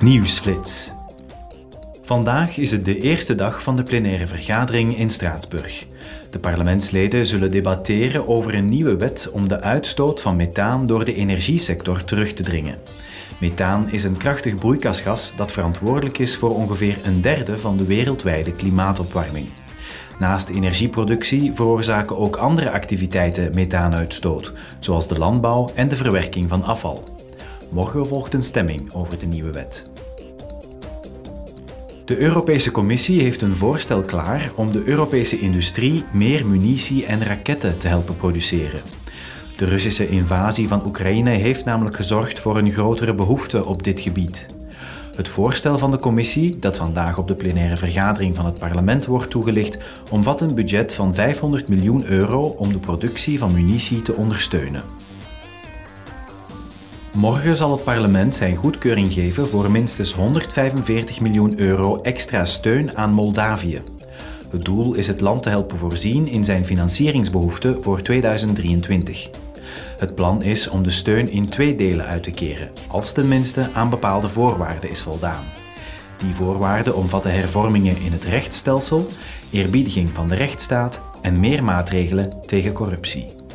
Nieuwsflits. Vandaag is het de eerste dag van de plenaire vergadering in Straatsburg. De parlementsleden zullen debatteren over een nieuwe wet om de uitstoot van methaan door de energiesector terug te dringen. Methaan is een krachtig broeikasgas dat verantwoordelijk is voor ongeveer een derde van de wereldwijde klimaatopwarming. Naast energieproductie veroorzaken ook andere activiteiten methaanuitstoot, zoals de landbouw en de verwerking van afval. Morgen volgt een stemming over de nieuwe wet. De Europese Commissie heeft een voorstel klaar om de Europese industrie meer munitie en raketten te helpen produceren. De Russische invasie van Oekraïne heeft namelijk gezorgd voor een grotere behoefte op dit gebied. Het voorstel van de commissie, dat vandaag op de plenaire vergadering van het parlement wordt toegelicht, omvat een budget van 500 miljoen euro om de productie van munitie te ondersteunen. Morgen zal het parlement zijn goedkeuring geven voor minstens 145 miljoen euro extra steun aan Moldavië. Het doel is het land te helpen voorzien in zijn financieringsbehoeften voor 2023. Het plan is om de steun in twee delen uit te keren, als tenminste aan bepaalde voorwaarden is voldaan. Die voorwaarden omvatten hervormingen in het rechtsstelsel, eerbiediging van de rechtsstaat en meer maatregelen tegen corruptie.